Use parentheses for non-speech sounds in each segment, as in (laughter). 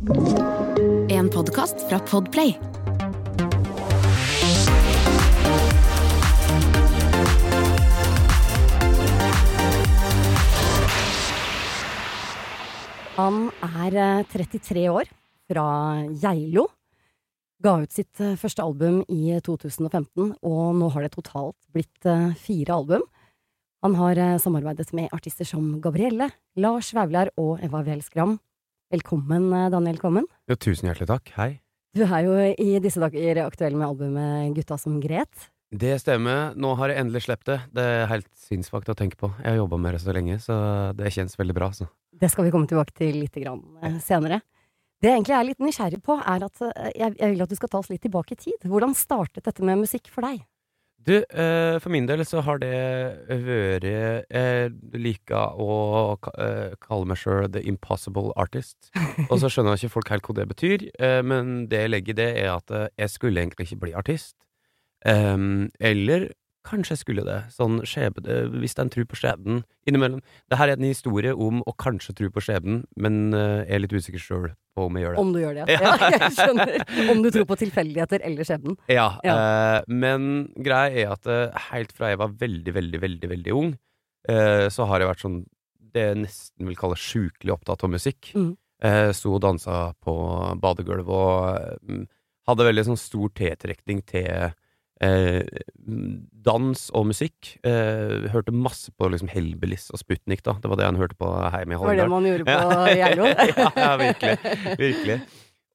En podkast fra Podplay. Han er eh, 33 år, fra Geilo. Ga ut sitt eh, første album i 2015, og nå har det totalt blitt eh, fire album. Han har eh, samarbeidet med artister som Gabrielle, Lars Vaular og Eva Weel Skram. Velkommen, eh, Daniel Kvammen. Ja, tusen hjertelig takk. Hei. Du er jo i disse dager aktuell med albumet Gutta som gret. Det stemmer. Nå har jeg endelig sluppet det. Det er helt sinnssykt å tenke på. Jeg har jobba med det så lenge, så det kjennes veldig bra. Så. Det skal vi komme tilbake til litt grann, eh, senere. Det jeg egentlig er litt nysgjerrig på, er at eh, jeg vil at du skal ta oss litt tilbake i tid. Hvordan startet dette med musikk for deg? Du, eh, for min del så har det vært Jeg liker å eh, kalle meg sjøl the impossible artist. Og så skjønner ikke folk helt hva det betyr, eh, men det jeg legger i det, er at eh, jeg skulle egentlig ikke bli artist. Um, eller kanskje skulle det. Sånn skjebne Hvis en tro på skjebnen innimellom. Det her er en historie om å kanskje tro på skjebnen, men uh, er litt usikker sjøl på om jeg gjør det. Om du gjør det, ja. (laughs) Ja. ja. Jeg skjønner. Om du tror på tilfeldigheter eller skjebnen. Ja, eh, men greia er at uh, helt fra jeg var veldig, veldig, veldig veldig ung, så har jeg vært sånn det jeg nesten vil kalle sjukelig opptatt av musikk. Mm. Sto og dansa på badegulvet og mm, hadde veldig sånn stor tiltrekning til eh, dans og musikk. Eh, hørte masse på liksom Hellbillies og Sputnik, da. Det var det han hørte på hjemme i Det var det man gjorde på Geilo. (laughs) ja, (laughs) ja, virkelig. Virkelig.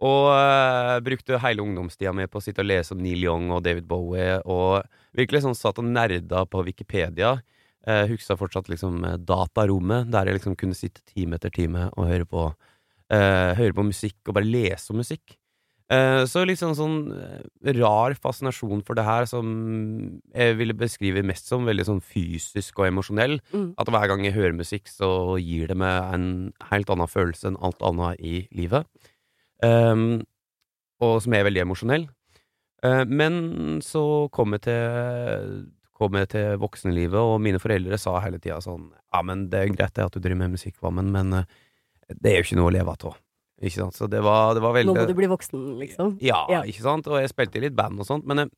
Og eh, brukte hele ungdomstida mi på å sitte og lese om Neil Young og David Bowie, og virkelig sånn satt og nerda på Wikipedia. Uh, Huska fortsatt liksom eh, datarommet, der jeg liksom kunne sitte time etter time og høre på, eh, høre på musikk, og bare lese om musikk. Eh, så litt sånn, sånn eh, rar fascinasjon for det her, som jeg ville beskrive mest som veldig sånn fysisk og emosjonell. Mm. At hver gang jeg hører musikk, så gir det meg en helt annen følelse enn alt annet i livet. Um, og som er veldig emosjonell. Uh, men så kom jeg til kom jeg til voksenlivet, og mine foreldre sa hele tida sånn Ja, men det er greit det at du driver med musikk, Vammen, men det er jo ikke noe å leve av. Ikke sant? Så det var, det var veldig Nå må du bli voksen, liksom. ja, Ja. ikke sant? Og jeg spilte i litt band og sånt, men jeg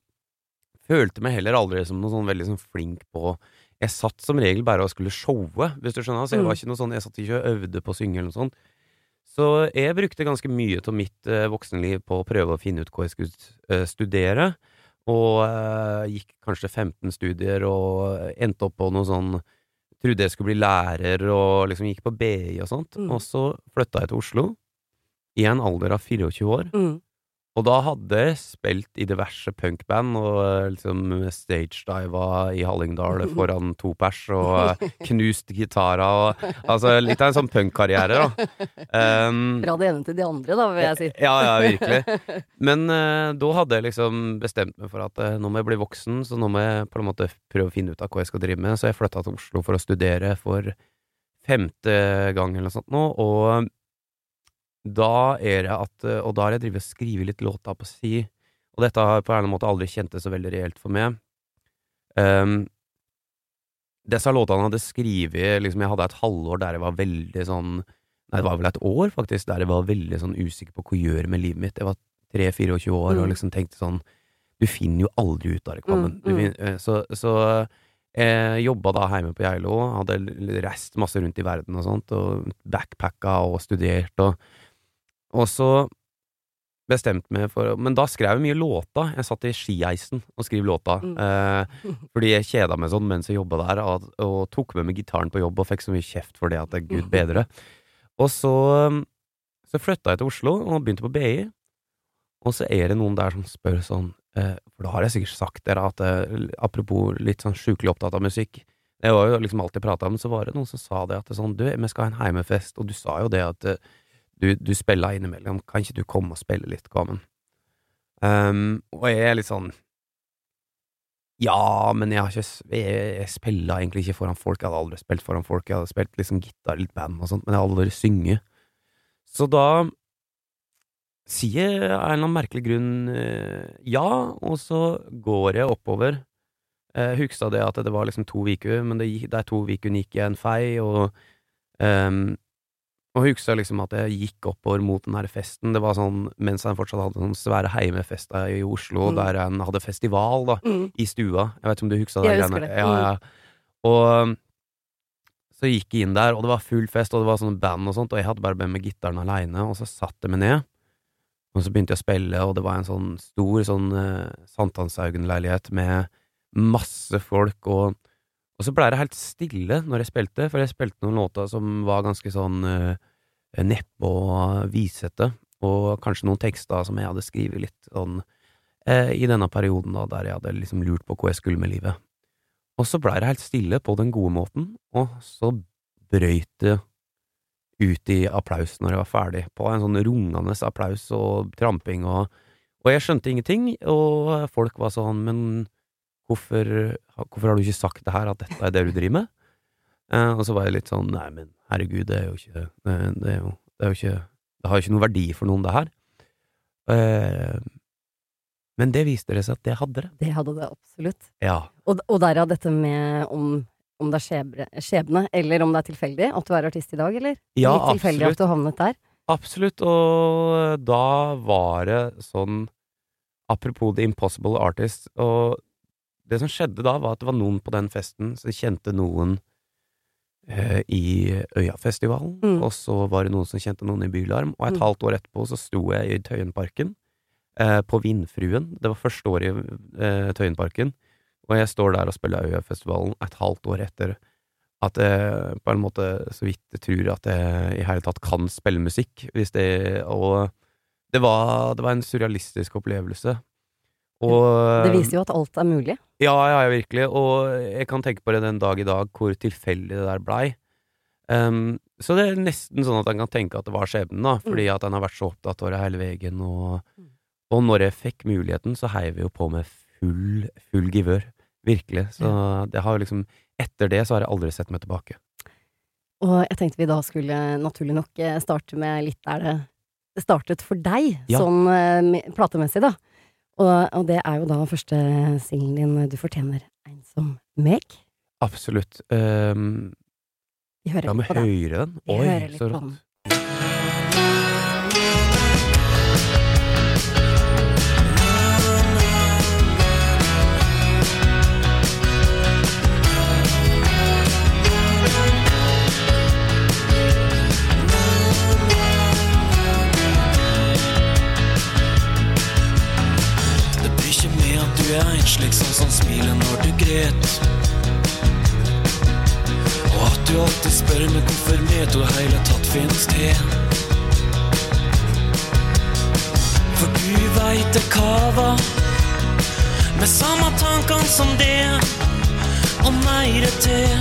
følte meg heller aldri som noe sånn veldig sånn flink på Jeg satt som regel bare og skulle showe, hvis du skjønner. Så jeg Mm. var ikke noe sånn Jeg satt ikke og øvde på å synge eller noe sånt. Så jeg brukte ganske mye av mitt eh, voksenliv på å prøve å finne ut hva jeg skulle eh, studere. Og eh, gikk kanskje 15 studier og endte opp på noe sånn Trodde jeg skulle bli lærer og liksom gikk på BI og sånt. Mm. Og så flytta jeg til Oslo i en alder av 24 år. Mm. Og da hadde jeg spilt i diverse punkband og eh, liksom stagediva i Hallingdal (laughs) foran to pers og (laughs) eh, knust gitarer og Altså litt av en sånn punkkarriere, da. Um, Fra det ene til det andre, da, vil jeg si. ja, ja, virkelig. (laughs) Men uh, da hadde jeg liksom bestemt meg for at uh, nå må jeg bli voksen, så nå må jeg på en måte prøve å finne ut av hva jeg skal drive med. Så jeg flytta til Oslo for å studere for femte gang eller noe sånt nå, og da er det at eh, Og da har jeg drevet og skrevet litt låter på si, og dette har på en eller annen måte aldri kjentes så veldig reelt for meg. Um, disse låtene hadde skrevet liksom, Jeg hadde et halvår der jeg var veldig sånn Nei, det var vel et år, faktisk, der jeg var veldig sånn usikker på hva jeg gjør med livet mitt. Jeg var 3-24 år og Mm. liksom tenkte sånn Du finner jo aldri ut av det, Kvammen. Mm, mm. eh, Så, så jeg jobba da hjemme på Geilo, hadde reist masse rundt i verden og sånt, og backpacka og studert, og, og så bestemte meg for Men da skrev jeg mye låter. Jeg satt i skieisen og skrev låter. Mm. Eh, (laughs) fordi jeg kjeda meg sånn mens jeg jobba der, og, og tok med meg gitaren på jobb og fikk så mye kjeft for det at det er gud (laughs) bedre. Og så, så flytta jeg til Oslo og begynte på BI, og så er det noen der som spør sånn eh, For da har jeg sikkert sagt dere at eh, apropos litt sånn sjukelig opptatt av musikk Det var jo liksom alt jeg prata om, så var det noen som sa det at det sånn Du, vi skal ha en heimefest, og du sa jo det at eh, du, du spiller innimellom, kan ikke du komme og spille litt, Gamen? Um, og jeg er litt sånn Ja, men jeg har ikke Jeg, jeg spiller egentlig ikke foran folk. Jeg hadde aldri spilt foran folk. Jeg hadde spilt liksom gitar, litt band og sånt, men jeg hadde aldri synget. Så da sier jeg av en eller annen merkelig grunn eh, ja, og så går jeg oppover. Jeg huska det at det var liksom to uker, men det, de to ukene gikk jeg en fei, og um, og huska liksom at jeg gikk oppover mot den her festen. Det var sånn mens han fortsatt hadde sånn svære heimefester i Oslo, Mm. der han hadde festival, da, Mm. i stua. Jeg vet ikke om du huska det? Jeg husker det. Ja, ja. Og så gikk jeg inn der, og det var full fest, og det var sånn band og sånt, og jeg hadde bare med meg gitaren aleine, og så satte jeg meg ned. Og så begynte jeg å spille, og det var en sånn stor sånn uh, Sankthanshaugen-leilighet med masse folk, og, og så blei det helt stille når jeg spilte, for jeg spilte noen låter som var ganske sånn uh, neppe og visete, og kanskje noen tekster som jeg hadde skrevet litt sånn eh, i denne perioden da, der jeg hadde liksom lurt på hva jeg skulle med livet. Og så blei det helt stille på den gode måten, og så brøyt det ut i applaus når jeg var ferdig, på en sånn rungende applaus og tramping og Og jeg skjønte ingenting, og folk var sånn, men hvorfor, hvorfor har du ikke sagt det her, at dette er det du driver med? Eh, og så var jeg litt sånn, nei, men herregud, det er jo ikke Det, det er jo, det er jo ikke Det har jo ikke noe verdi for noen, det her. Eh, men det viste det seg at det hadde det. Det hadde det absolutt. Ja. Og, og derav dette med om, om det er skjebne, skjebne, eller om det er tilfeldig at du er artist i dag, eller? Ja, Litt tilfeldig absolutt. at du havnet der? Absolutt, og da var det sånn Apropos The Impossible Artist, og det som skjedde da, var at det var noen på den festen som kjente noen eh, i Øyafestivalen, Mm. og så var det noen som kjente noen i Bylarm, og et Mm. halvt år etterpå så sto jeg i Tøyenparken, eh, på Vindfruen. Det var første året i eh, Tøyenparken, og jeg står der og spiller Øyafestivalen et halvt år etter at jeg på en måte så vidt tror at jeg i hele tatt kan spille musikk, hvis det Og det var, det var en surrealistisk opplevelse. Og Det viser jo at alt er mulig. ja, ja, ja, virkelig. Og jeg kan tenke på det den dag i dag, hvor tilfeldig det der blei. Um, så det er nesten sånn at en kan tenke at det var skjebnen, da, fordi at en har vært så opptatt av det hele veien. Og, Mm. og når jeg fikk muligheten, så heiv vi jo på med full, full givør. Virkelig. Så det har jo liksom Etter det så har jeg aldri sett meg tilbake. Og jeg tenkte vi da skulle naturlig nok eh, starte med litt der det, det startet for deg, Ja. sånn eh, platemessig, da. Og, og det er jo da første singelen din, Du fortjener en som meg. Absolutt. Um, Vi hører litt på den. den. Vi Oi, hører litt så på rått. den. Du er slik sånn som smiler når du gret. Og at du alltid spør meg hvorfor meto heile tatt finnes til. For du veit det kava med samme tankene som det, og meire til.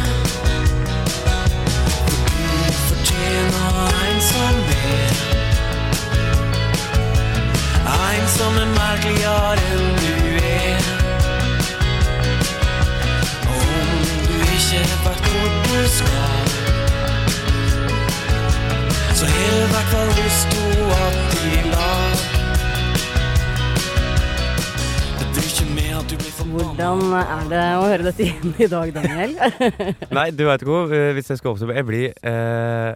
For du fortjener en som er. En som er merkeligere enn du er. Og om du ikke vet hvor du skal, så har du i hvert fall lyst to att i lag. Hvordan er det å høre dette igjen i dag, Daniel? (laughs) Nei, du veit ikke, hvor, hvis jeg skal oppsummere Jeg blir eh,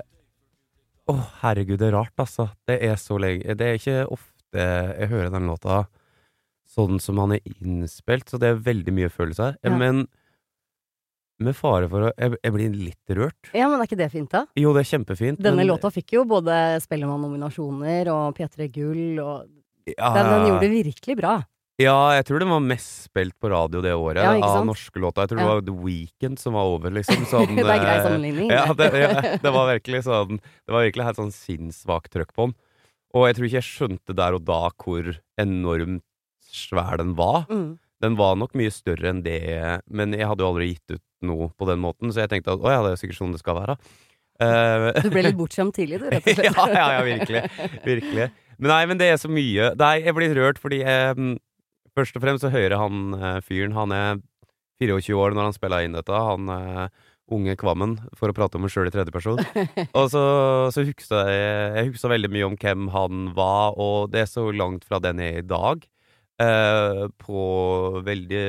Å, herregud, det er rart, altså. Det er så lenge Det er ikke ofte jeg hører den låta sånn som han er innspilt, så det er veldig mye følelser. Ja. Men med fare for å jeg, jeg blir litt rørt. ja, men er ikke det fint, da? Jo, det er kjempefint. Denne men, låta fikk jo både Spellemann-nominasjoner og P3 Gull, og ja, den, den gjorde det virkelig bra. Ja, jeg tror den var mest spilt på radio det året, Ja, av norske låter. Jeg tror Ja. det var The Weekend som var over, liksom. Sånn, (laughs) det er grei eh, sammenligning. (laughs) Ja, det, ja, det var virkelig sånn Det var virkelig helt sånn sinnssvakt trøkk på den. Og jeg tror ikke jeg skjønte der og da hvor enormt svær den var. Mm. Den var nok mye større enn det, men jeg hadde jo aldri gitt ut noe på den måten, så jeg tenkte at å ja, det er sikkert sånn det skal være. Uh, Du ble litt (laughs) bortskjemt tidlig, du, rett og slett. (laughs) ja, ja, ja, virkelig. Virkelig. Men nei, men det er så mye. Nei, jeg blir rørt fordi jeg, Først og fremst så hører han eh, fyren Han er 24 år når han spiller inn dette. Han eh, unge Kvammen, for å prate om meg sjøl i tredjeperson. (laughs) Og så, så husker jeg Jeg husker veldig mye om hvem han var, og det er så langt fra den jeg er i dag. Eh, på veldig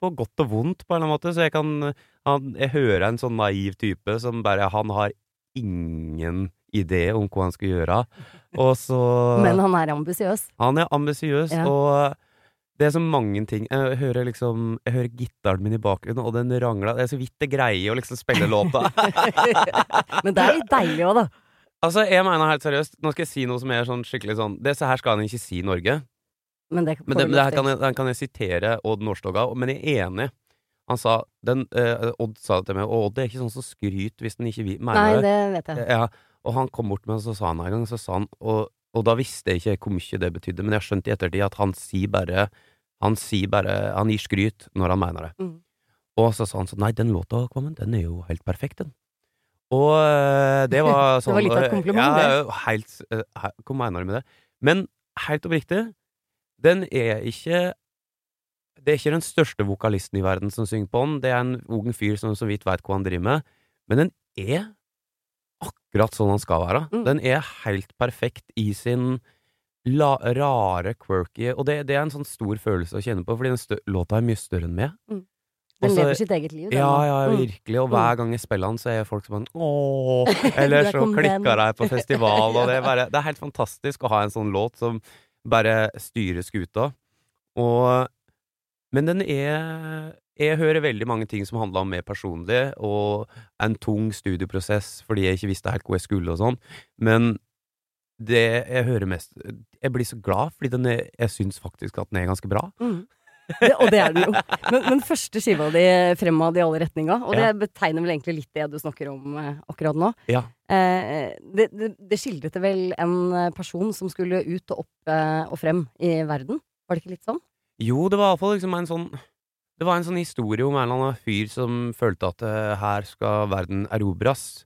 På godt og vondt, på en eller annen måte. Så jeg kan han, Jeg hører en sånn naiv type som bare Han har ingen idé om hva han skal gjøre. Og så (laughs) Men han er ambisiøs. Han er ambisiøs, Ja. og det er så mange ting Jeg hører liksom Jeg hører gitaren min i bakgrunnen, og den rangler Det er så vidt det greier å liksom spille låta. (laughs) Men det er litt deilig òg, da. altså, jeg mener helt seriøst Nå skal jeg si noe som er sånn skikkelig sånn Det her skal han ikke si i Norge. Men det, Men det, men det her kan jeg, den kan jeg sitere Odd Nordstoga, men jeg er enig. Han sa den, eh, Odd sa det til meg, og Odd er ikke sånn som skryter hvis den ikke vi- Nei, mener det. det vet jeg. Ja, og han kom bort med og så sa han en gang, så sa han, og, og da visste jeg ikke hvor mye det betydde, men jeg skjønte i ettertid at han sier bare Han sier bare Han gir skryt når han mener det. Mm. Og så sa han sånn Nei, den låta, Kvammen, den er jo helt perfekt, den. Og eh, det var (laughs) Det sånn var litt av et eh, kompliment, Ja, helt eh, Hva mener du med det? Men helt oppriktig, den er ikke Det er ikke den største vokalisten i verden som synger på den. Det er en ung fyr som så vidt veit hva han driver med. Men den er akkurat sånn han skal være. Mm. Den er helt perfekt i sin la, rare, quirky Og det, det er en sånn stor følelse å kjenne på, fordi den låta er mye større enn meg. Den Og så- lever sitt eget liv. den Ja, ja, Mm. virkelig. Og hver gang jeg spiller den, så er folk som sånn (laughs) ååå Eller så klikker de på festival, og det er (laughs) bare Det er helt fantastisk å ha en sånn låt som bare styrer skuta. Og Men den er Jeg hører veldig mange ting som handler om meg personlig, og en tung studieprosess fordi jeg ikke visste helt hvor jeg skulle og sånn. Men det jeg hører mest Jeg blir så glad, fordi den jeg syns faktisk at den er ganske bra. Mm. Det, og det er den jo. Men, men første skiva di fremad i alle retninga, og det Ja. betegner vel egentlig litt det du snakker om eh, akkurat nå. Ja. Eh, det, det, det skildret vel en person som skulle ut og opp eh, og frem i verden? Var det ikke litt sånn? Jo, det var iallfall liksom en sånn Det var en sånn historie om en eller annen fyr som følte at eh, her skal verden erobres.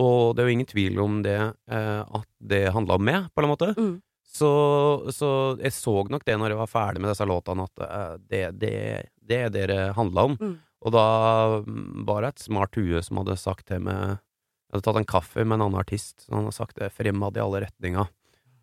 Og det er jo ingen tvil om det, at det handla om meg, på en måte. Mm. Så, så jeg så nok det når jeg var ferdig med disse låtene, at eh, det, er det det det handla om. Mm. Og da mm, var det et smart hue som hadde sagt det med Jeg hadde tatt en kaffe med en annen artist, så han hadde sagt det fremad i alle retninger.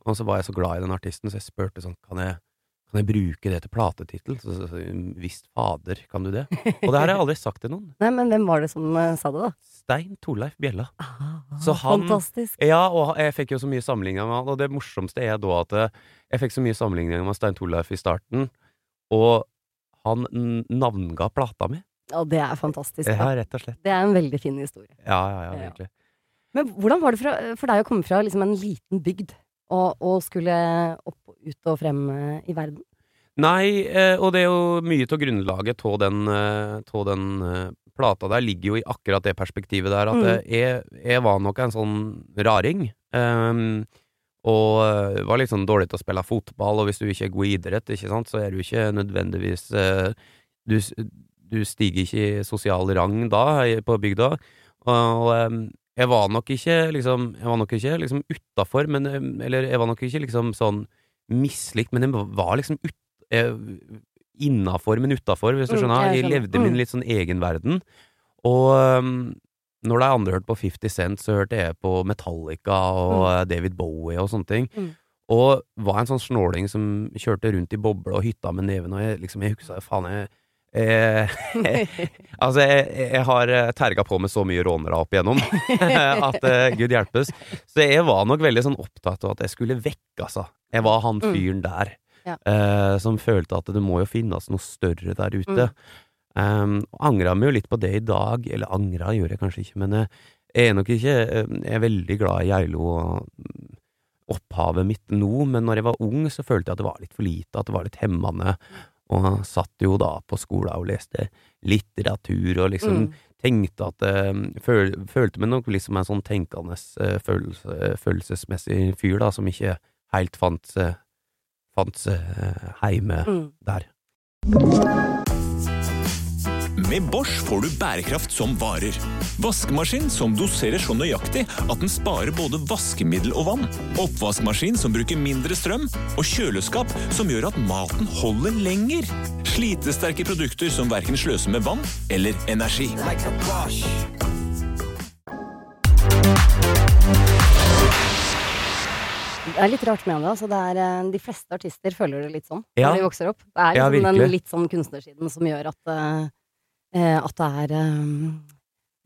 Og så var jeg så glad i den artisten, så jeg spurte sånn Kan jeg, kan jeg bruke det til platetittel? Så, så, så Visst fader, kan du det? Og det her har jeg aldri sagt til noen. (laughs) Nei, men hvem var det som eh, sa det, da? Stein Torleif Bjella. Ah, Så han- Fantastisk. Ja, og jeg fikk jo så mye sammenligninger med han, og det morsomste er da at eh, jeg fikk så mye sammenligninger med Stein Torleif i starten, og han navnga plata mi. Ja, det er fantastisk. Ja, Ja. rett og slett. Det er en veldig fin historie. Ja, ja, ja, Ja. virkelig. Men hvordan var det for, for deg å komme fra liksom en liten bygd og, og skulle opp, ut og frem eh, i verden? Nei, eh, og det er jo mye av grunnlaget av den, eh, tå den plata der ligger jo i akkurat det perspektivet der, at Mm. jeg, jeg var nok en sånn raring. Um, og var litt sånn dårlig til å spille fotball, og hvis du ikke er god i idrett, ikke sant, så er du ikke nødvendigvis uh, du, du stiger ikke i sosial rang da, på bygda. Og, ehm, jeg var nok ikke liksom Jeg var nok ikke liksom utafor, men eh, Eller jeg var nok ikke liksom sånn mislikt, men jeg var liksom ut, eh, innafor, men utafor, hvis du Mm, skjønner. jeg levde min Mm. litt sånn egen verden. Og um, når de andre hørte på 50 Cent, så hørte jeg på Metallica og eh, David Bowie og sånne ting. Mm. Og var en sånn snåling som kjørte rundt i bobla og hytta med neven, og jeg liksom, jeg husker, faen, jeg eh, (laughs) altså, jeg, jeg har eh, terga på med så mye rånere opp igjennom (laughs) at eh, gud hjelpes. Så jeg var nok veldig sånn opptatt av at jeg skulle vekk, altså. Jeg var han Mm. fyren der Ja. eh, som følte at det må jo finnes noe større der ute. Um, angra meg jo litt på det i dag, eller angra gjør jeg kanskje ikke, men jeg er nok ikke eh, Jeg er veldig glad i Geilo og mm, opphavet mitt nå, men når jeg var ung, så følte jeg at det var litt for lite, at det var litt hemmende. Og satt jo da på skolen og leste litteratur og liksom Mm. tenkte at eh, føl, Følte meg nok liksom en sånn tenkende, eh, følelse, følelsesmessig fyr, da, som ikke helt fant seg Fant eh, heime Mm. der. Med Bosch får du bærekraft som varer. Vaskemaskin som doserer så nøyaktig at den sparer både vaskemiddel og vann. Oppvaskmaskin som bruker mindre strøm. Og kjøleskap som gjør at maten holder lenger. Slitesterke produkter som verken sløser med vann eller energi. Det er litt rart med det. Altså det er, eh, de fleste artister føler det litt sånn Ja. når de vokser opp. Det er Ja, liksom den litt sånn kunstnersiden som gjør at, eh, at det er eh,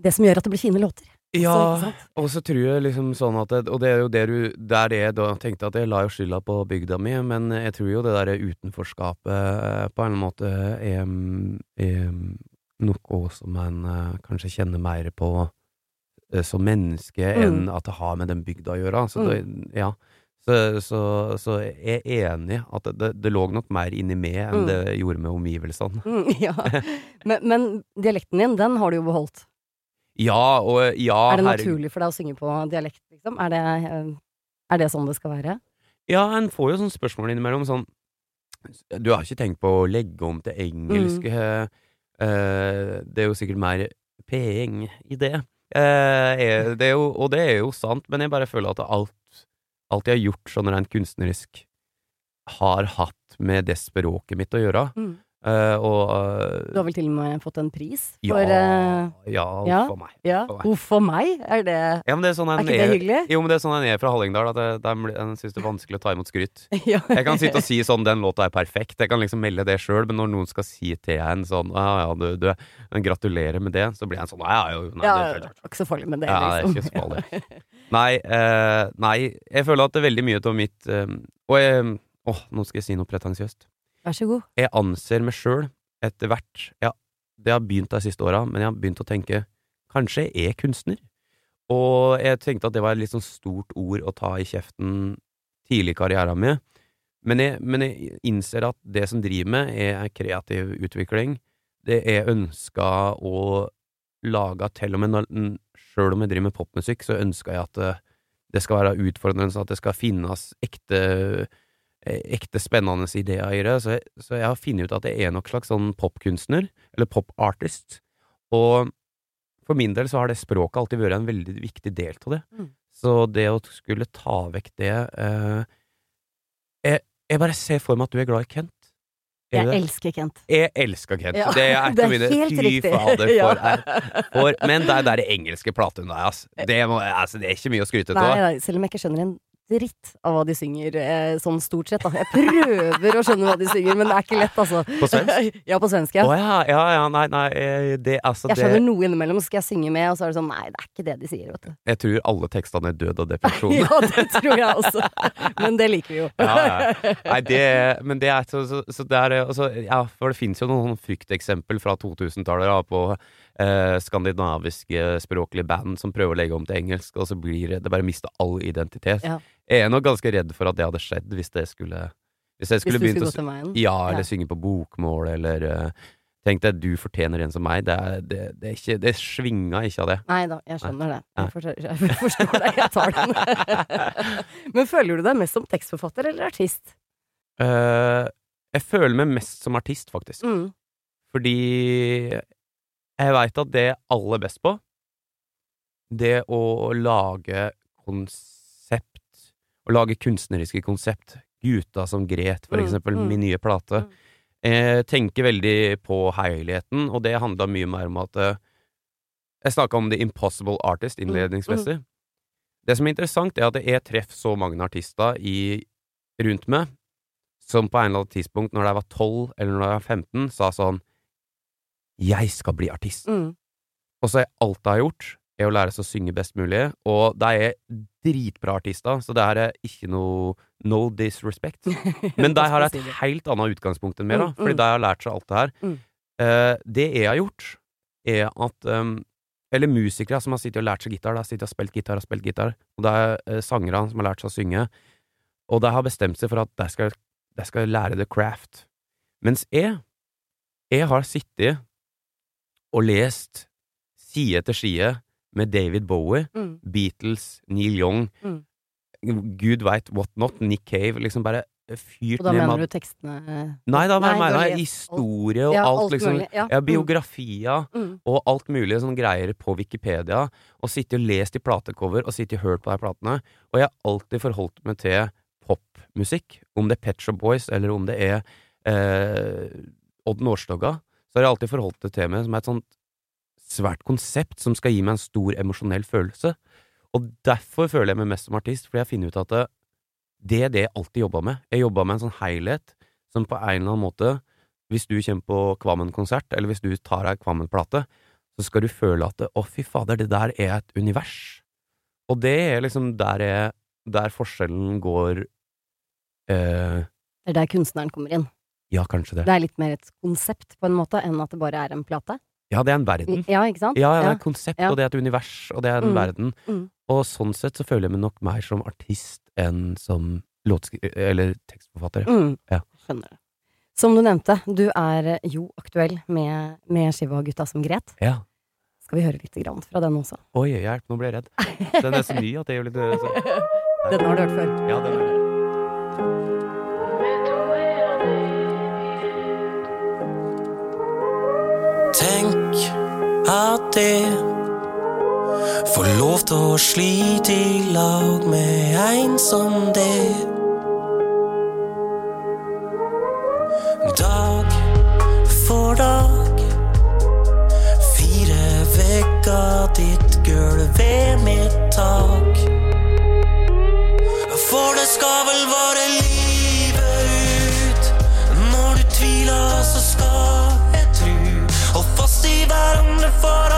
Det som gjør at det blir fine låter. Ja, og så tror jeg liksom sånn at det, Og det er jo det du Det er det jeg da tenkte at jeg la jo skylda på bygda mi, men jeg tror jo det derre utenforskapet eh, på en måte er, er noe som en eh, kanskje kjenner mer på eh, som menneske enn at det har med den bygda å gjøre. Så det, ja. Så, så, så jeg er enig at det, det, lå nok mer inni meg enn Mm. det gjorde med omgivelsene. Mm, ja. men, men dialekten din, den har du jo beholdt. Ja, og ja er det naturlig for deg å synge på dialekt, liksom? Er det, eh, er det sånn det skal være? Ja, en får jo sånne spørsmål innimellom sånn Du har ikke tenkt på å legge om til engelsk? Mm. Uh, det er jo sikkert mer penger i det. Uh, er, det er jo, og det er jo sant, men jeg bare føler at alt, alt jeg har gjort sånn rent kunstnerisk, har hatt med det språket mitt å gjøre. Mm. Eh, og uh, Du har vel til og med fått en pris ja, for eh, ja, ja. for meg. Ja, for meg. Uff for meg? Er det Ja, men det er sånn Er ikke det hyggelig? Jo, men det er sånn en er fra Hallingdal, at jeg, de syns det er vanskelig å ta imot skryt. (laughs) ja. Jeg kan sitte og si sånn 'den låta er perfekt', jeg kan liksom melde det sjøl, men når noen skal si til en sånn 'ja ja, du, du gratulerer med det', så blir jeg sånn 'ja ja, jo, nei, ja, det er ikke så farlig med det, Ja, det er liksom. ikke så farlig. Nei, uh, nei, jeg føler at det er veldig mye av mitt eh, Og jeg Åh, nå skal jeg si noe pretensiøst. Vær så god. Jeg anser meg sjøl etter hvert ja, Det har begynt de siste åra, men jeg har begynt å tenke Kanskje jeg er kunstner? Og jeg tenkte at det var et litt sånn stort ord å ta i kjeften tidlig i karrieren min. Men jeg, men jeg innser at det som driver med, er kreativ utvikling. Det er ønska å lage Til og med når, sjøl om jeg driver med popmusikk, så ønsker jeg at det, det skal være utfordrende, at det skal finnes ekte eh, ekte spennende ideer i det, så jeg, så jeg har funnet ut at jeg er nok slags sånn popkunstner, eller popartist, og for min del så har det språket alltid vært en veldig viktig del av det. Mm. Så det å skulle ta vekk det eh, jeg, jeg bare ser for meg at du er glad i Kent. Er Jeg elsker Kent. Jeg elsker Kent. Ja, det er (laughs) det er mine helt Fy riktig. fader, (laughs) for, er- for Men det er der engelske platene der, altså. Det, må, altså, det er ikke mye å skryte av. selv om jeg ikke skjønner en dritt av hva de synger, eh, sånn stort sett. Da. Jeg prøver å skjønne hva de synger, men det er ikke lett, altså. På svensk? (laughs) ja, på svensk, ja. Å ja, ja, ja, nei, nei, eh, det altså Jeg det skjønner noe innimellom, så skal jeg synge med, og så er det sånn Nei, det er ikke det de sier, vet du. Jeg tror alle tekstene er død og depresjon. (laughs) Ja, det tror jeg også. Men det liker vi jo. Ja, ja. Nei, det, men det er så, så, så det er altså, Ja, for det fins jo noen frykteksempel fra 2000-tallet da, på eh, skandinaviske språklige band som prøver å legge om til engelsk, og så blir det det bare mista all identitet. Ja. Jeg er nok ganske redd for at det hadde skjedd hvis det skulle Hvis jeg Hvis skulle du begynt skulle å Ja, eller Ja. synge på bokmål, eller uh, Tenk deg, du fortjener en som meg. Det, er, det, det, er ikke, det svinga ikke av det. Nei da, jeg skjønner det. Jeg forstår, jeg forstår deg, jeg tar den. (laughs) Men føler du deg mest som tekstforfatter eller artist? Uh, jeg føler meg mest som artist, faktisk. Mm. Fordi jeg veit at det jeg er aller best på, det å lage konsept, å lage kunstneriske konsept. Gutta som gret, for Mm, eksempel, mm, min nye plate. mm. Jeg tenker veldig på helheten, og det handla mye mer om at eh, Jeg snakka om The Impossible Artist Mm, innledningsmessig. Det som er interessant, er at jeg treffer så mange artister i, rundt meg som på en eller annen tidspunkt, når jeg var 12 eller når jeg var 15, sa sånn Jeg skal bli artist. Mm. Og så er alt jeg har gjort, er å lære seg å synge best mulig, og de er dritbra artister, så det her er ikke noe no disrespect. (laughs) Men de har et helt annet utgangspunkt enn meg, da, Mm, fordi mm. de har lært seg alt det her. Eh, det jeg har gjort, er at um, Eller musikere som har sittet og lært seg gitar, de har sittet og spilt gitar og spilt gitar, og det er uh, sangere som har lært seg å synge, og de har bestemt seg for at de skal, de skal lære the craft. Mens jeg, jeg har sittet og lest side etter side med David Bowie, Mm. Beatles, Neil Young, Mm. gud veit what not, Nick Cave, liksom bare fyrt Og da ned mener du tekstene Nei, da Nei, mener jeg historie og Ja, alt, alt liksom. mulig, ja. Ja, Mm. biografia Mm. og alt mulig sånn greier på Wikipedia. Og sittet og lest i platecover og sittet og hørt på de platene. Og jeg har alltid forholdt meg til popmusikk. Om det er Pet Shop Boys, eller om det er eh, Odd Nårstogga. Så har jeg alltid forholdt det til meg som et sånt svært konsept som skal gi meg en stor emosjonell følelse. Og derfor føler jeg meg mest som artist, fordi jeg finner ut at det, det er det jeg alltid jobba med. Jeg jobba med en sånn helhet som på en eller annen måte Hvis du kommer på Kvammen-konsert, eller hvis du tar ei Kvammen-plate, så skal du føle at det, å, fy fader, det der er et univers. Og det er liksom der, jeg, der forskjellen går eh, Det er der kunstneren kommer inn. Ja, kanskje det. Det er litt mer et konsept, på en måte, enn at det bare er en plate. Ja, det er en verden. Ja, ikke sant? Ja, ja, det er et konsept, og det er et univers, og det er en Mm. verden. Mm. Og sånn sett så føler jeg meg nok mer som artist enn som låtskriver Eller tekstforfatter. Mm. Ja. Skjønner det. Som du nevnte, du er jo aktuell med, med skiva Gutta som gret. Ja. Skal vi høre litt grann fra den også? Oi, hjelp, nå ble jeg redd. Den er så ny at jeg gjør litt sånn. (laughs) Den har du hørt før. Ja, den er Tenk at det får lov til å slite i lag med en som det. For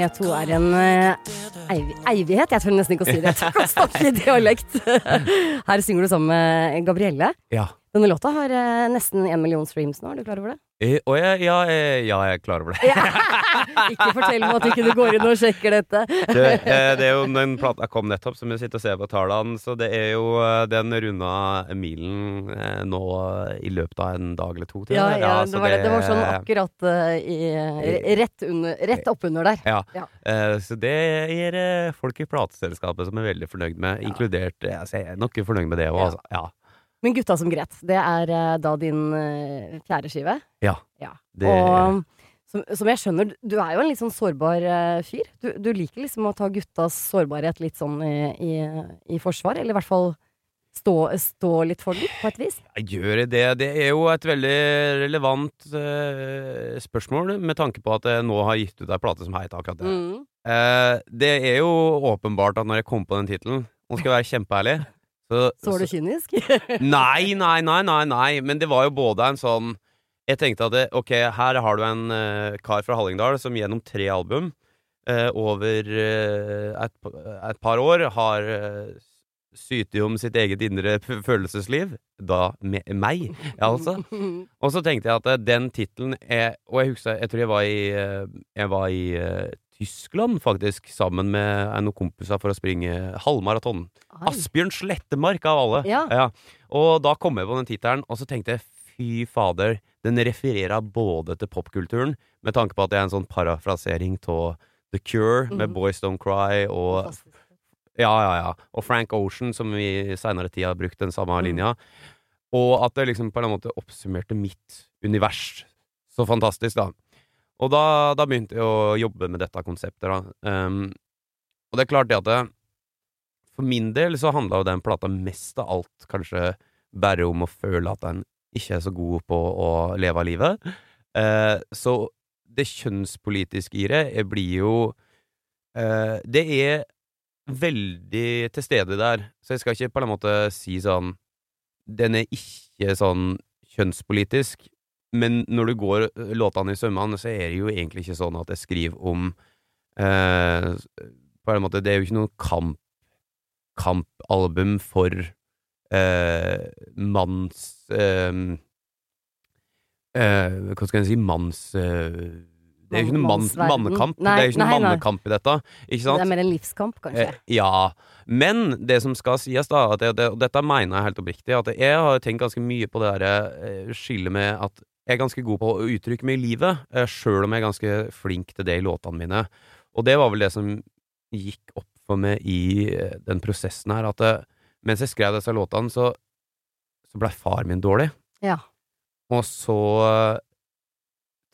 Med to er en eh, eiv eivighet. Jeg tør nesten ikke å si det. Jeg kan snakke dialekt. (laughs) Her synger du sammen med Gabrielle. Ja. Denne låta har eh, nesten en million streams nå, er du klar over det? Eh, Å ja, ja, eh, ja, jeg er klar over det. (laughs) Ikke fortell meg at ikke du går inn og sjekker dette. Det, eh, det er jo den plata kom nettopp, som jeg sitter og ser på tallene, så det er jo eh, Den runda milen eh, nå i løpet av en dag eller to. tror Ja, jeg. ja, så det var, det, det var sånn akkurat eh, i, eh, rett, under, rett oppunder der. Ja. Ja. Eh, så det er eh, folk i plateselskapet som er veldig fornøyd med, inkludert eh, altså, Jeg er nok fornøyd med det òg, Ja. altså. Ja. Men Gutta som gret, det er eh, da din eh, fjerde skive. ja. Ja. Det, Og som, som jeg skjønner, du er jo en litt sånn sårbar eh, fyr. Du, du liker liksom å ta guttas sårbarhet litt sånn i, i, i forsvar, eller i hvert fall stå, stå litt for den, på et vis. Jeg gjør det. Det er jo et veldig relevant uh, spørsmål, med tanke på at jeg nå har gitt ut ei plate som heter akkurat det. Mm. Uh, det er jo åpenbart at når jeg kom på den tittelen, nå skal jeg være kjempeærlig så, Så var du kynisk? (laughs) Nei, nei, nei, nei, nei, men det var jo både en sånn Jeg tenkte at det, ok, her har du en uh, kar fra Hallingdal som gjennom tre album uh, over uh, et, et par år har uh, sytet om sitt eget indre følelsesliv. Da me meg, altså. (laughs) Og så tenkte jeg at den tittelen Og jeg husker, jeg tror jeg var i, jeg var i Tyskland, faktisk, sammen med noen kompiser for å springe halvmaraton. Asbjørn Slettemark, av alle. Ja. Og da kom jeg på den tittelen, og så tenkte jeg fy fader, den refererer både til popkulturen, med tanke på at det er en sånn parafrasering av The Cure, med Mhm. Boys Don't Cry, og Ja, ja, ja. Og Frank Ocean, som vi i seinere tid har brukt den samme Mm. linja. Og at det liksom på en måte oppsummerte mitt univers så fantastisk, da. Og da, da begynte jeg å jobbe med dette konseptet, da. Um, og det er klart det at det, for min del så handla jo den plata mest av alt kanskje bare om å føle at en ikke er så god på å leve livet. Uh, så det kjønnspolitiske i det eh, blir jo uh, Det er veldig til stede der, så jeg skal ikke på en måte si sånn Den er ikke sånn kjønnspolitisk, men når du går eh, låtene i sømmene, så er det jo egentlig ikke sånn at jeg skriver om eh, På en måte, det er jo ikke noe kamp kampalbum for eh, manns eh, eh, Hva skal jeg si Manns eh, Det er jo ikke noen mann, mannekamp. Nei, det er jo ikke noe nei, nei. mannekamp i dette, ikke sant? Det er mer en livskamp, kanskje. Eh, ja, men det som skal sies, da, at jeg, det, og dette mener jeg helt oppriktig, at jeg har tenkt ganske mye på det der eh, skillet med at jeg er ganske god på å uttrykke meg i livet, eh, sjøl om jeg er ganske flink til det i låtene mine. Og det var vel det som gikk opp for meg i eh, den prosessen her, at eh, mens jeg skrev disse låtene, så, så blei far min dårlig. Ja. Og så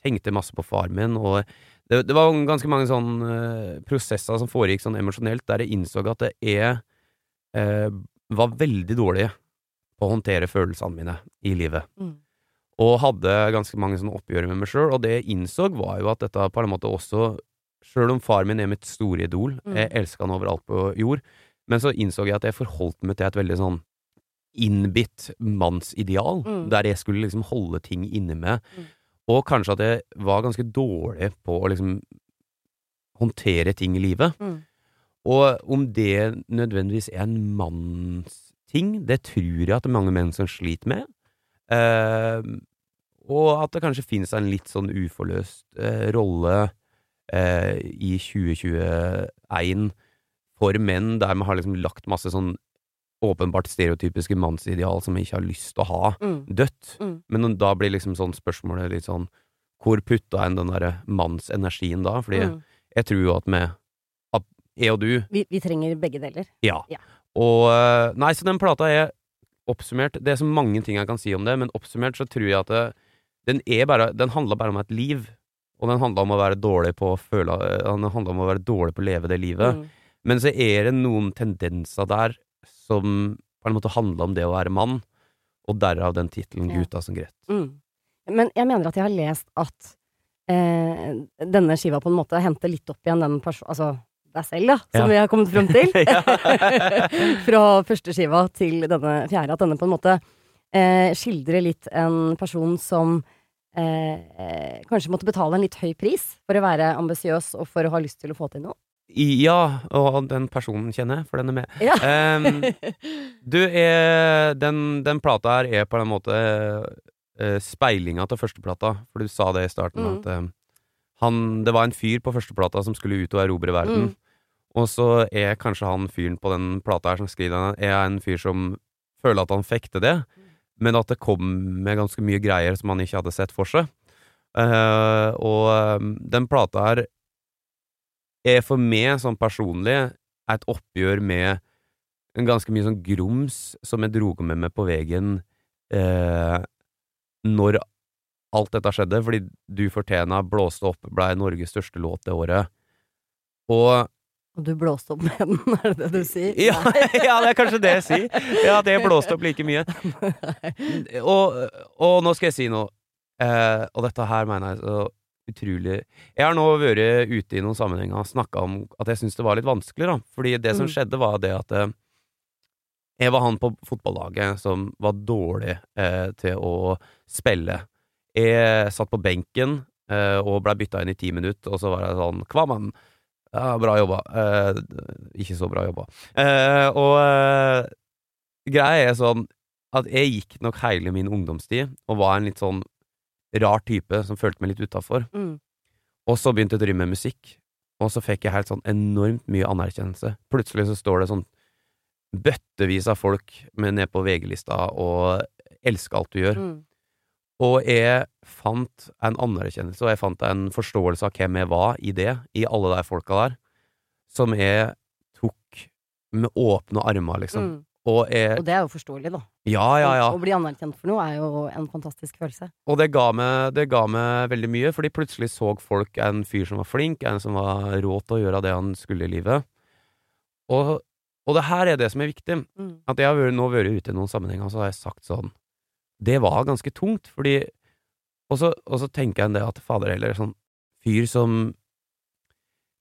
eh, tenkte masse på far min, og det, det var ganske mange sånne uh, prosesser som foregikk sånn emosjonelt, der jeg innså at jeg uh, var veldig dårlig på å håndtere følelsene mine i livet. Mm. Og hadde ganske mange sånne oppgjør med meg sjøl, og det jeg innså, var jo at dette på en måte også Sjøl om far min er mitt store idol, Mm. jeg elska han overalt på jord, men så innså jeg at jeg forholdt meg til et veldig sånn innbitt mannsideal, Mm. der jeg skulle liksom holde ting inne med. Mm. Og kanskje at jeg var ganske dårlig på å liksom håndtere ting i livet. Mm. Og om det nødvendigvis er en mannsting, det tror jeg at det er mange menn som sliter med. Eh, og at det kanskje finnes en litt sånn uforløst eh, rolle eh, i 2021 for menn, der vi har liksom lagt masse sånn åpenbart stereotypiske mannsideal som vi ikke har lyst til å ha, Mm. dødt. Mm. Men da blir liksom sånn spørsmålet litt sånn Hvor putta en den derre mannsenergien da? Fordi Mm. jeg tror jo at vi at Jeg og du Vi, vi trenger begge deler. ja. Ja. Og eh, Nei, så den plata er oppsummert Det er så mange ting jeg kan si om det, men oppsummert så tror jeg at det, den er bare Den handler bare om et liv. Og den handler om å være dårlig på å føle eh, Den handler om å være dårlig på å leve det livet. Mm. Men så er det noen tendenser der som på en måte handler om det å være mann, og derav den tittelen Ja. 'Guta som gret'. Mm. Men jeg mener at jeg har lest at eh, denne skiva på en måte henter litt opp igjen den personen Altså deg selv, da, som Ja. vi har kommet frem til. (laughs) (laughs) Fra første skiva til denne fjerde. At denne på en måte eh, skildrer litt en person som eh, eh, kanskje måtte betale en litt høy pris for å være ambisiøs og for å ha lyst til å få til noe. Ja, og den personen kjenner jeg, for den er med. Ja. um, (laughs) du, er, den, den plata her er på en måte uh, speilinga til førsteplata, for du sa det i starten, Mm. at uh, han, det var en fyr på førsteplata som skulle ut og erobre verden. Mm. Og så er kanskje han fyren på den plata her som skriver den, er en fyr som føler at han fikk til det, men at det kom med ganske mye greier som han ikke hadde sett for seg. Uh, og um, den plata her er for meg sånn personlig et oppgjør med en ganske mye sånn grums som jeg dro med meg på veien eh, når alt dette skjedde, fordi Du fortjena blåste opp blei Norges største låt det året. Og Og du blåste opp med den, (laughs) er det det du sier? ja, (laughs) ja, det er kanskje det jeg sier. Ja, det blåste opp like mye. (laughs) Og, og nå skal jeg si noe, eh, og dette her mener jeg så utrolig Jeg har nå vært ute i noen sammenhenger og snakka om at jeg syns det var litt vanskelig, da. Fordi det som Mm. skjedde, var det at eh, jeg var han på fotballaget som var dårlig eh, til å spille. Jeg satt på benken eh, og blei bytta inn i ti minutter, og så var jeg sånn Kvammen! Ja, bra jobba. Eh, ikke så bra jobba. Eh, og eh, greia er sånn at jeg gikk nok hele min ungdomstid og var en litt sånn rar type som følte meg litt utafor. Mm. Og så begynte jeg å drive med musikk, og så fikk jeg helt sånn enormt mye anerkjennelse. Plutselig så står det sånn bøttevis av folk med ned på VG-lista og elsker alt du gjør. Mm. Og jeg fant en anerkjennelse, og jeg fant en forståelse av hvem jeg var i det, i alle de folka der, som jeg tok med åpne armer, liksom. Mm. Og, er, Og det er jo forståelig, da. ja, ja, ja. Å bli anerkjent for noe er jo en fantastisk følelse. Og det ga, meg, det ga meg veldig mye, fordi plutselig så folk en fyr som var flink, en som var rå til å gjøre det han skulle i livet. Og, og det her er det som er viktig. Mm. At jeg har nå vært ute i noen sammenhenger, så har jeg sagt sånn Det var ganske tungt, fordi Og så, og så tenker jeg en det at fader heller, sånn fyr som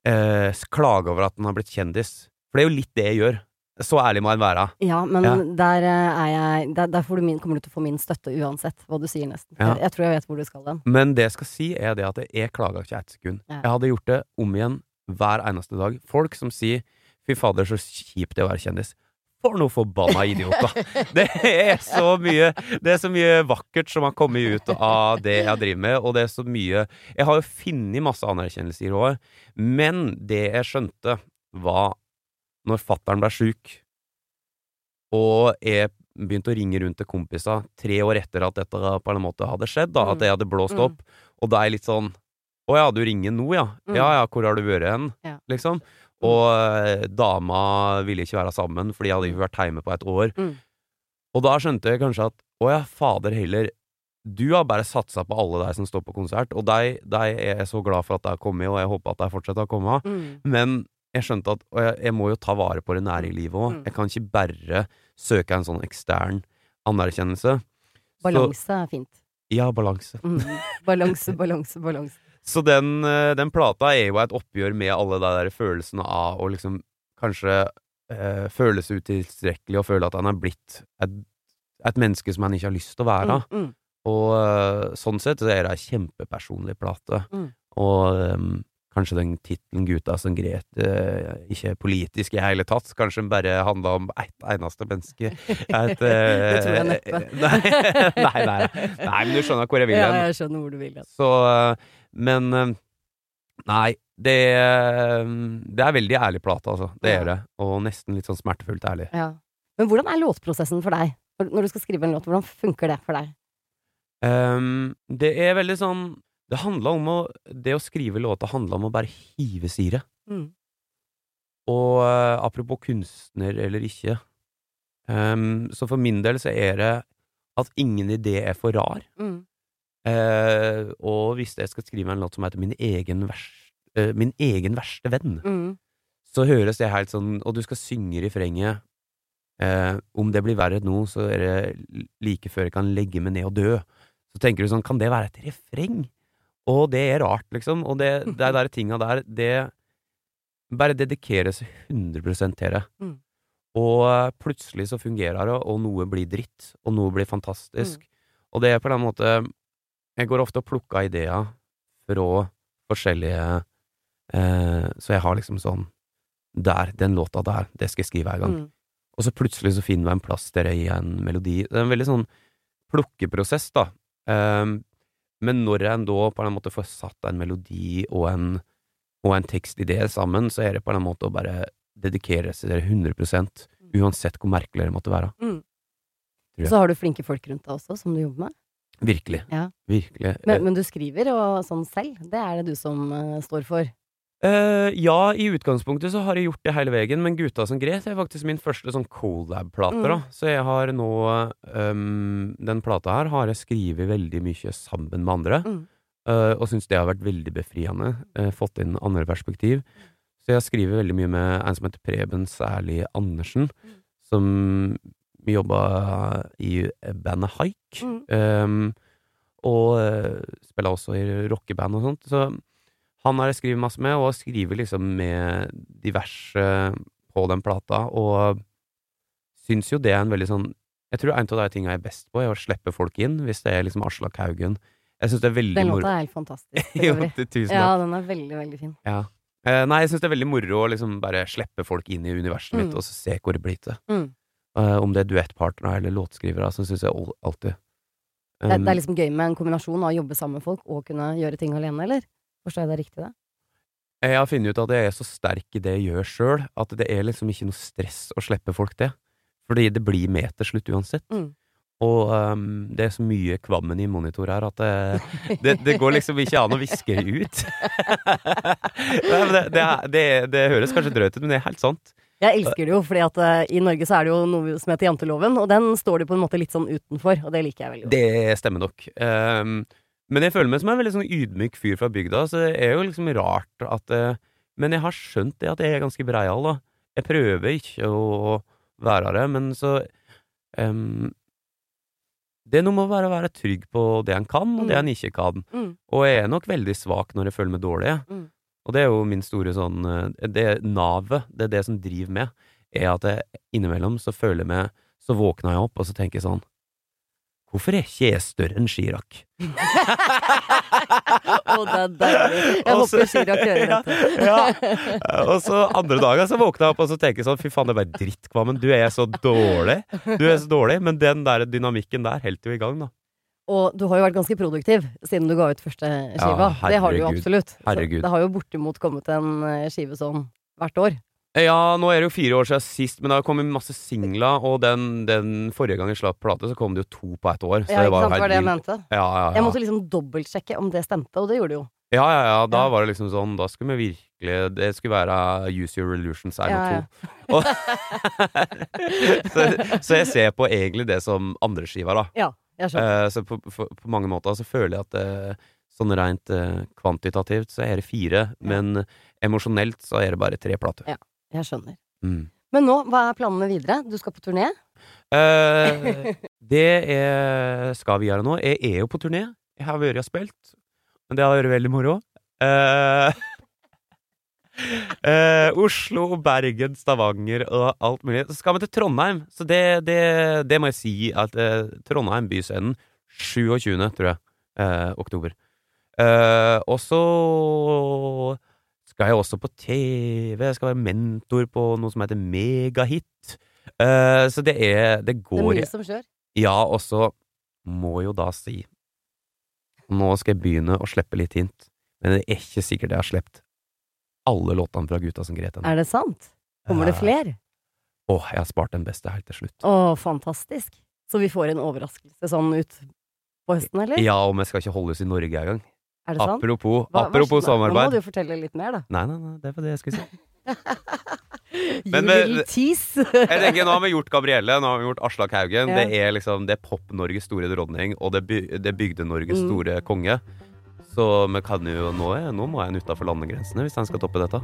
eh, klager over at han har blitt kjendis. For det er jo litt det jeg gjør. Så ærlig må en være. Ja, men Ja. der eh, jeg Der, der får du min, kommer du til å få min støtte uansett hva du sier, nesten. Ja. Jeg, jeg tror jeg vet hvor du skal den. Men det jeg skal si, er det at jeg klaga ikke ett sekund. Ja. Jeg hadde gjort det om igjen hver eneste dag. Folk som sier 'fy fader, så kjipt det er å være kjendis'. For noe forbanna idioter! (laughs) Det er så mye Det er så mye vakkert som har kommet ut av det jeg driver med, og det er så mye Jeg har jo funnet masse anerkjennelse i rådet, men det jeg skjønte, var når fattern ble sjuk, og jeg begynte å ringe rundt til kompiser tre år etter at dette på en måte hadde skjedd, da, Mm. at det hadde blåst Mm. opp, og da er jeg litt sånn Å ja, du ringer nå, ja? Mm. Ja ja, hvor har du vært hen? Ja. Liksom. Og eh, dama ville ikke være sammen, fordi jeg hadde ikke vært hjemme på et år. Mm. Og da skjønte jeg kanskje at å ja, fader heller, du har bare satsa på alle de som står på konsert, og de er jeg så glad for at de har kommet, og jeg håper at de fortsetter å komme. Mm. Men jeg skjønte at og jeg, jeg må jo ta vare på det nære i livet òg. Mm. Jeg kan ikke bare søke en sånn ekstern anerkjennelse. Balanse er fint. Ja, balanse. Mm. Balanse, balanse, balanse. Så den, eh, den plata er jo et oppgjør med alle de der følelsene av å liksom kanskje eh, føle seg utilstrekkelig og føle at han er blitt et, et menneske som han ikke har lyst til å være. Mm, mm. Og eh, sånn sett så er det ei kjempepersonlig plate. Mm. Og ehm, kanskje den tittelen 'Gutta som gret' eh, ikke er politisk i hele tatt. Kanskje den bare handla om ett eneste menneske. Et, eh, (laughs) Det tror jeg neppe. (laughs) Nei, nei, nei, nei, men du skjønner hvor jeg vil Ja, jeg skjønner hvor du vil. hen. Så eh, Men eh, Nei, det, eh, det er veldig ærlig plate, altså. Det Ja. er det. Og nesten litt sånn smertefullt ærlig. Ja. Men hvordan er låtprosessen for deg? Når du skal skrive en låt, hvordan funker det for deg? Um, det er veldig sånn Det handla om å Det å skrive låter handla om å bare hive seg. Mm. Og eh, apropos kunstner eller ikke um, Så for min del så er det at ingen idé er for rar. Mm. Uh, og hvis jeg skal skrive en låt som heter Min egen, vers, uh, min egen verste venn, Mm. så høres det helt sånn Og du skal synge refrenget. uh, om det blir verre nå, så er det like før jeg kan legge meg ned og dø. Så tenker du sånn, kan det være et refreng? Og det er rart, liksom. Og det, (laughs) det der tinga der, det Bare dedikeres seg 100 til det. Mm. Og eh, plutselig så fungerer det, og noe blir dritt, og noe blir fantastisk. Mm. Og det er på den måte Jeg går ofte og plukker ideer fra forskjellige eh, Så jeg har liksom sånn Der, den låta der, det skal jeg skrive en gang. Mm. Og så plutselig så finner vi en plass der jeg gir en melodi. Det er en veldig sånn plukkeprosess, da. Ehm, men når en da på en måte får satt en melodi og en, og en tekstidé sammen, så er det på en måte å bare dedikere seg til det 100% uansett hvor merkelig det måtte være. Mm. Så har du flinke folk rundt deg også, som du jobber med. Virkelig. Ja. Virkelig. Men, men du skriver og sånn selv. Det er det du som uh, står for. Eh, ja, i utgangspunktet så har jeg gjort det hele veien, men Gutta som gret er faktisk min første sånn collab-plate, Mm. da. Så jeg har nå um, Den plata her har jeg skrevet veldig mye sammen med andre, Mm. uh, og syns det har vært veldig befriende. Uh, fått inn andre perspektiv. Så jeg har skrevet veldig mye med en som heter Preben Særlig Andersen, Mm. som jobba i bandet Haik. Mm. Um, og uh, spiller også i rockeband og sånt. Så han har jeg skrevet masse med, og skriver liksom med diverse på den plata, og syns jo det er en veldig sånn Jeg tror en av de tingene jeg er best på, er å slippe folk inn, hvis det er liksom Aslak Haugen. Jeg syns det er veldig moro Den låta er helt fantastisk. (laughs) Jo, tusen takk. Ja, den er veldig, veldig fin. Ja. Eh, nei, jeg syns det er veldig moro å liksom bare slippe folk inn i universet mitt, Mm. og så se hvor det blir til. Mm. Eh, om det er duettpartnere eller låtskrivere, så syns jeg alltid alltid. Det, Um, det er liksom gøy med en kombinasjon av å jobbe sammen med folk og kunne gjøre ting alene, eller? Forstår jeg det riktig, da? Jeg har funnet ut at jeg er så sterk i det jeg gjør sjøl, at det er liksom ikke noe stress å slippe folk til. Fordi det blir med til slutt uansett. Mm. Og um, det er så mye kvammen i monitor her at det, det, det går liksom ikke an å viske ut. (laughs) Det, det, det, det høres kanskje drøyt ut, men det er helt sant. Jeg elsker det jo, fordi at uh, i Norge så er det jo noe som heter janteloven, og den står du på en måte litt sånn utenfor, og det liker jeg veldig godt. Det stemmer nok. Ehm, men jeg føler meg som en veldig sånn ydmyk fyr fra bygda, så det er jo liksom rart at eh, Men jeg har skjønt det at jeg er ganske breial, da. Jeg prøver ikke å være det, men så um, Det er noe med å være, være trygg på det en kan, og det Mm. en ikke kan. Mm. Og jeg er nok veldig svak når jeg føler meg dårlig. Mm. Og det er jo min store sånn eh, Det navet, det er det som driver med, er at jeg innimellom så føler jeg meg Så våkner jeg opp, og så tenker jeg sånn Hvorfor er ikke jeg større enn Chirac? (laughs) Å, det er deilig. Jeg Også, håper Chirac hører dette. ja. Og så andre dager så våkna jeg opp og så tenker jeg sånn Fy faen, det er bare drittkvammen. Du er så dårlig. Du er så dårlig. Men den der dynamikken der holdt jo i gang, da. Og du har jo vært ganske produktiv siden du ga ut første skiva. Ja, det har du jo herregud. absolutt. Så det har jo bortimot kommet en skive sånn hvert år. Ja, nå er det jo fire år siden sist, men det har kommet masse singler, og den, den forrige gang jeg slapp plate, så kom det jo to på ett år. Så Ja, det var sant, var det jeg mente. Ja, ja, ja. Jeg måtte liksom dobbeltsjekke om det stemte, og det gjorde det jo. Ja, ja, ja. Da Ja. var det liksom sånn Da skulle vi virkelig Det skulle være Use Your Illusions er Ja, ja. to. (laughs) Så, så jeg ser på egentlig det som andreskiva, da. Ja, jeg skjønner. Eh, så på, på, på mange måter så føler jeg at eh, sånn rent eh, kvantitativt så er det fire, men emosjonelt så er det bare tre plater. Jeg skjønner. Mm. Men nå, hva er planene videre? Du skal på turné? Eh, det er, skal vi gjøre nå. Jeg er jo på turné. Jeg har vært og spilt, men det har vært veldig moro. Eh, (laughs) eh, Oslo, Bergen, Stavanger og alt mulig. Så skal vi til Trondheim, så det, det, det må jeg si at eh, Trondheim byscenen 27., tror jeg, eh, oktober. Eh, og så skal jeg også på TV. Jeg skal være mentor på noe som heter Megahit. Uh, så det er Det Det er mye som skjer. Ja, og så må jeg jo da si Nå skal jeg begynne å slippe litt hint, men det er ikke sikkert jeg har sluppet alle låtene fra Gutta som gret ennå. Er det sant? Kommer det flere? flere? Åh, jeg har spart den beste helt til slutt. Å, fantastisk. Så vi får en overraskelse sånn ut på høsten, eller? Ja, og vi skal ikke holde oss i Norge engang. Er det sant? Apropos, Hva- hva- samarbeid. Nå må du fortelle litt mer, da. Nei, nei, nei, det var det jeg skulle si. (laughs) Men, Men-. (laughs) Jeg tenker, Nå har vi gjort Gabrielle, nå har vi gjort Aslak Haugen. Ja. Det er liksom, det er Pop-Norges store dronning, og det, by, det Bygde-Norges Mm. store konge. Så vi kan jo nå, nå må en utafor landegrensene hvis han skal toppe dette.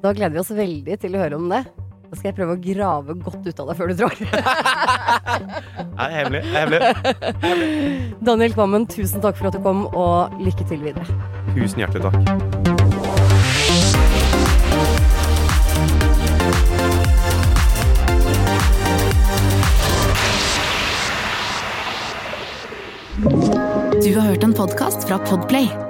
Da gleder vi oss veldig til å høre om det. Da skal jeg prøve å grave godt ut av deg før du drar. (laughs) Nei, det er hemmelig. Det er hemmelig. (laughs) Daniel Kvammen, tusen takk for at du kom, og lykke til videre. Tusen hjertelig takk. Du har hørt en podcast fra Podplay.